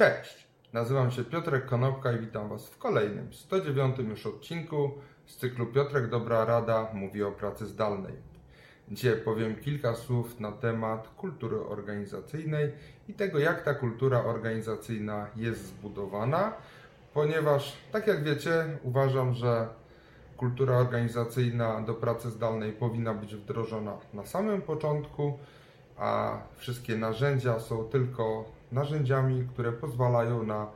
Cześć, nazywam się Piotrek Konopka i witam Was w kolejnym, 109 już odcinku z cyklu Piotrek Dobra Rada mówi o pracy zdalnej. Dzisiaj powiem kilka słów na temat kultury organizacyjnej i tego, jak ta kultura organizacyjna jest zbudowana, ponieważ, tak jak wiecie, uważam, że kultura organizacyjna do pracy zdalnej powinna być wdrożona na samym początku, a wszystkie narzędzia są tylko narzędziami, które pozwalają na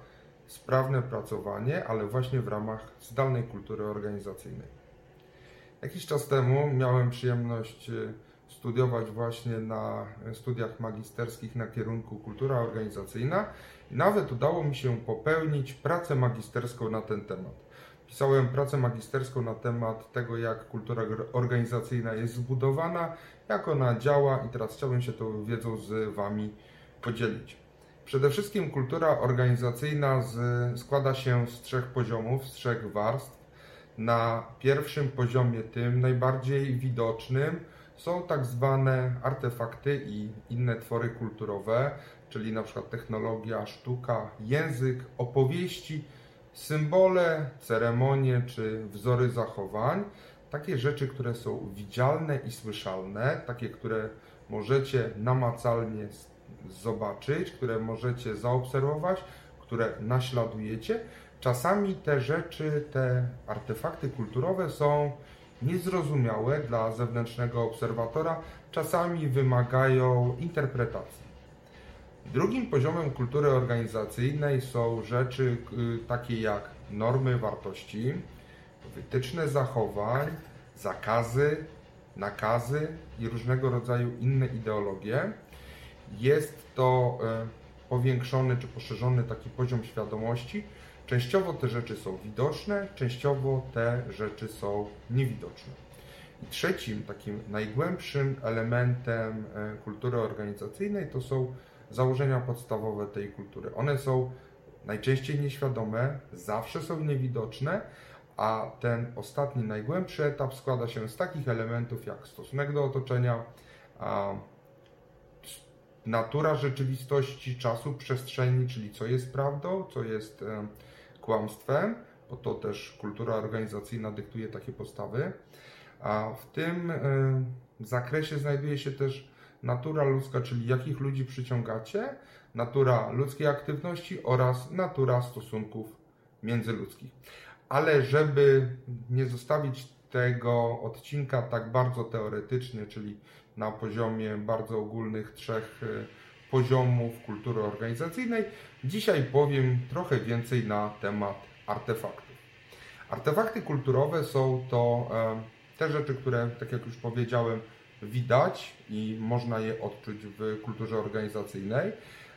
sprawne pracowanie, ale właśnie w ramach zdalnej kultury organizacyjnej. Jakiś czas temu miałem przyjemność e, studiować właśnie na studiach magisterskich na kierunku kultura organizacyjna i nawet udało mi się popełnić pracę magisterską na ten temat. Pisałem pracę magisterską na temat tego, jak kultura organizacyjna jest zbudowana, jak ona działa i teraz chciałbym się tą wiedzą z Wami podzielić. Przede wszystkim kultura organizacyjna z, składa się z trzech poziomów, z trzech warstw. Na pierwszym poziomie, tym najbardziej widocznym, są tak zwane artefakty i inne twory kulturowe, czyli na przykład technologia, sztuka, język, opowieści, symbole, ceremonie czy wzory zachowań. Takie rzeczy, które są widzialne i słyszalne, takie, które możecie namacalnie zobaczyć, które możecie zaobserwować, które naśladujecie. Czasami te rzeczy, te artefakty kulturowe są niezrozumiałe dla zewnętrznego obserwatora, czasami wymagają interpretacji. Drugim poziomem kultury organizacyjnej są rzeczy y, takie jak normy wartości, wytyczne zachowań, zakazy, nakazy i różnego rodzaju inne ideologie. Jest to e, powiększony czy poszerzony taki poziom świadomości. Częściowo te rzeczy są widoczne, częściowo te rzeczy są niewidoczne. I trzecim, takim najgłębszym elementem e, kultury organizacyjnej to są założenia podstawowe tej kultury. One są najczęściej nieświadome, zawsze są niewidoczne, a ten ostatni, najgłębszy etap składa się z takich elementów jak stosunek do otoczenia, natura rzeczywistości, czasu, przestrzeni, czyli co jest prawdą, co jest e, kłamstwem, bo to też kultura organizacyjna dyktuje takie postawy. A w tym e, zakresie znajduje się też natura ludzka, czyli jakich ludzi przyciągacie, natura ludzkiej aktywności oraz natura stosunków międzyludzkich. Ale żeby nie zostawić tego odcinka tak bardzo teoretycznie, czyli na poziomie bardzo ogólnych trzech e, poziomów kultury organizacyjnej, dzisiaj powiem trochę więcej na temat artefaktów. Artefakty kulturowe są to e, te rzeczy, które, tak jak już powiedziałem, widać i można je odczuć w kulturze organizacyjnej.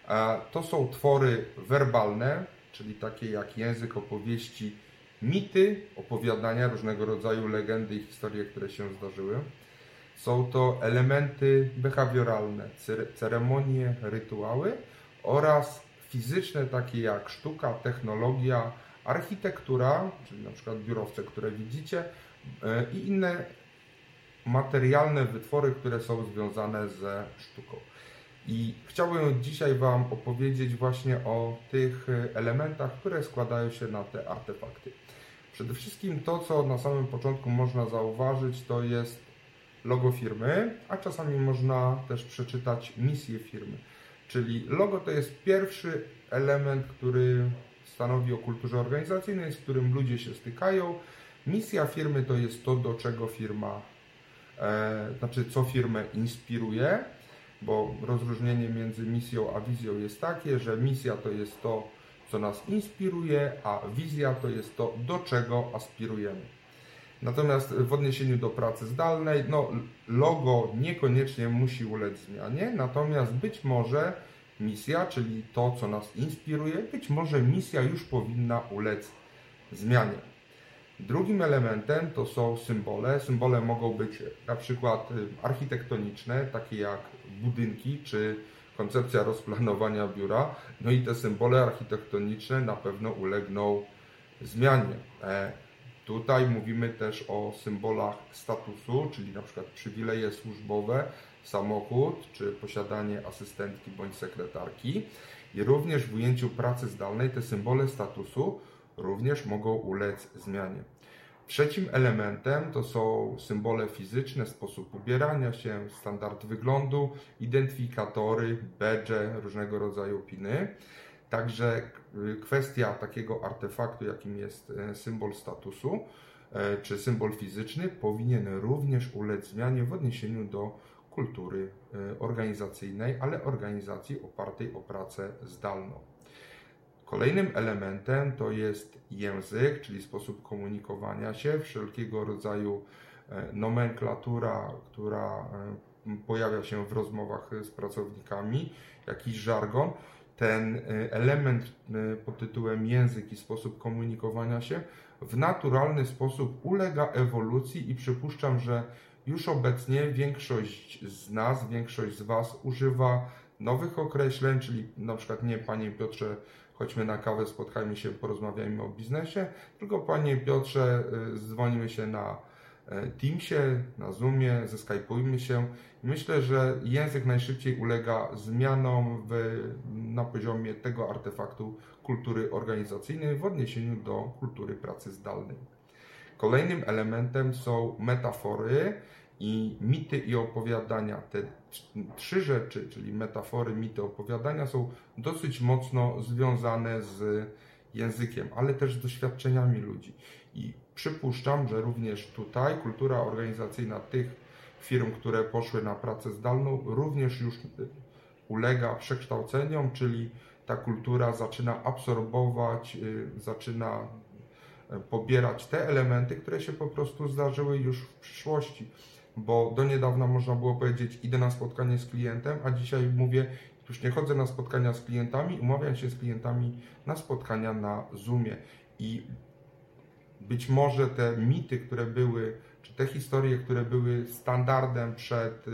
E, to są twory werbalne, czyli takie jak język, opowieści, mity, opowiadania, różnego rodzaju legendy i historie, które się zdarzyły. Są to elementy behawioralne, ceremonie, rytuały oraz fizyczne, takie jak sztuka, technologia, architektura, czyli na przykład biurowce, które widzicie, e, i inne materialne wytwory, które są związane ze sztuką. I chciałbym dzisiaj Wam opowiedzieć właśnie o tych elementach, które składają się na te artefakty. Przede wszystkim to, co na samym początku można zauważyć, to jest logo firmy, a czasami można też przeczytać misję firmy. Czyli logo to jest pierwszy element, który stanowi o kulturze organizacyjnej, z którym ludzie się stykają. Misja firmy to jest to, do czego firma E, znaczy co firmę inspiruje, bo rozróżnienie między misją a wizją jest takie, że misja to jest to, co nas inspiruje, a wizja to jest to, do czego aspirujemy. Natomiast w odniesieniu do pracy zdalnej, no, logo niekoniecznie musi ulec zmianie, natomiast być może misja, czyli to, co nas inspiruje, być może misja już powinna ulec zmianie. Drugim elementem to są symbole. Symbole mogą być na przykład y, architektoniczne, takie jak budynki czy koncepcja rozplanowania biura. No i te symbole architektoniczne na pewno ulegną zmianie. Tutaj mówimy też o symbolach statusu, czyli na przykład przywileje służbowe, samochód czy posiadanie asystentki bądź sekretarki. I również w ujęciu pracy zdalnej te symbole statusu również mogą ulec zmianie. Trzecim elementem to są symbole fizyczne, sposób ubierania się, standard wyglądu, identyfikatory, badge, różnego rodzaju piny. Także y, kwestia takiego artefaktu, jakim jest e, symbol statusu, e, czy symbol fizyczny, powinien również ulec zmianie w odniesieniu do kultury e, organizacyjnej, ale organizacji opartej o pracę zdalną. Kolejnym elementem to jest język, czyli sposób komunikowania się, wszelkiego rodzaju nomenklatura, która pojawia się w rozmowach z pracownikami, jakiś żargon ten y, element y, pod tytułem język i sposób komunikowania się w naturalny sposób ulega ewolucji i przypuszczam, że już obecnie większość z nas, większość z Was używa nowych określeń, czyli na przykład nie Panie Piotrze, chodźmy na kawę, spotkajmy się, porozmawiajmy o biznesie, tylko Panie Piotrze, y, dzwonimy się na Teamsie, na Zoomie, zeskypujmy się. Myślę, że język najszybciej ulega zmianom w, na poziomie tego artefaktu kultury organizacyjnej w odniesieniu do kultury pracy zdalnej. Kolejnym elementem są metafory i mity i opowiadania. Te trzy rzeczy, czyli metafory, mity, opowiadania, są dosyć mocno związane z językiem, ale też z doświadczeniami ludzi. I przypuszczam, że również tutaj kultura organizacyjna tych firm, które poszły na pracę zdalną, również już ulega przekształceniom, czyli ta kultura zaczyna absorbować, y, zaczyna e, pobierać te elementy, które się po prostu zdarzyły już w przyszłości. Bo do niedawna można było powiedzieć, idę na spotkanie z klientem, a dzisiaj mówię, już nie chodzę na spotkania z klientami, umawiam się z klientami na spotkania na Zoomie. I być może te mity, które były, czy te historie, które były standardem przed y,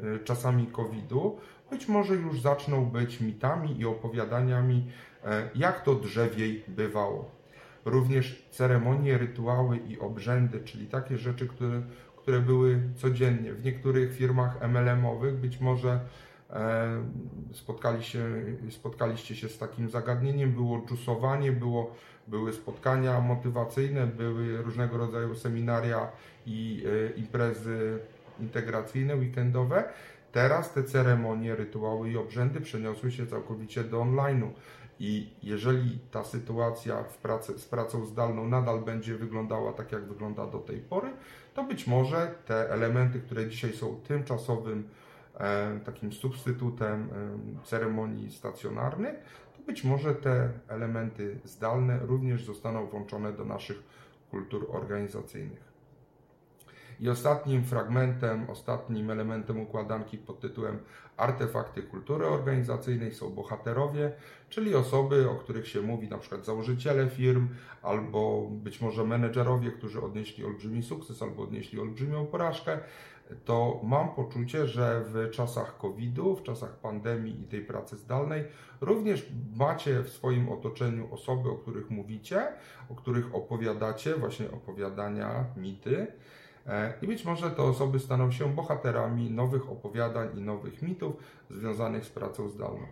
y, czasami COVID-u, być może już zaczną być mitami i opowiadaniami, e, jak to drzewiej bywało. Również ceremonie, rytuały i obrzędy, czyli takie rzeczy, które, które były codziennie. W niektórych firmach MLM-owych być może spotkali się, spotkaliście się z takim zagadnieniem, było dżusowanie, było były spotkania motywacyjne, były różnego rodzaju seminaria i e, imprezy integracyjne, weekendowe. Teraz te ceremonie, rytuały i obrzędy przeniosły się całkowicie do online'u. I jeżeli ta sytuacja w pracy, z pracą zdalną nadal będzie wyglądała tak, jak wygląda do tej pory, to być może te elementy, które dzisiaj są tymczasowym e, takim substytutem e, ceremonii stacjonarnych, być może te elementy zdalne również zostaną włączone do naszych kultur organizacyjnych. I ostatnim fragmentem, ostatnim elementem układanki pod tytułem Artefakty kultury organizacyjnej są bohaterowie, czyli osoby, o których się mówi, na przykład założyciele firm, albo być może menedżerowie, którzy odnieśli olbrzymi sukces, albo odnieśli olbrzymią porażkę, to mam poczucie, że w czasach COVID-u, w czasach pandemii i tej pracy zdalnej, również macie w swoim otoczeniu osoby, o których mówicie, o których opowiadacie, właśnie opowiadania, mity. E, I być może te osoby staną się bohaterami nowych opowiadań i nowych mitów związanych z pracą zdalną.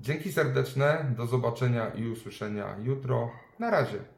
Dzięki serdeczne, do zobaczenia i usłyszenia jutro. Na razie.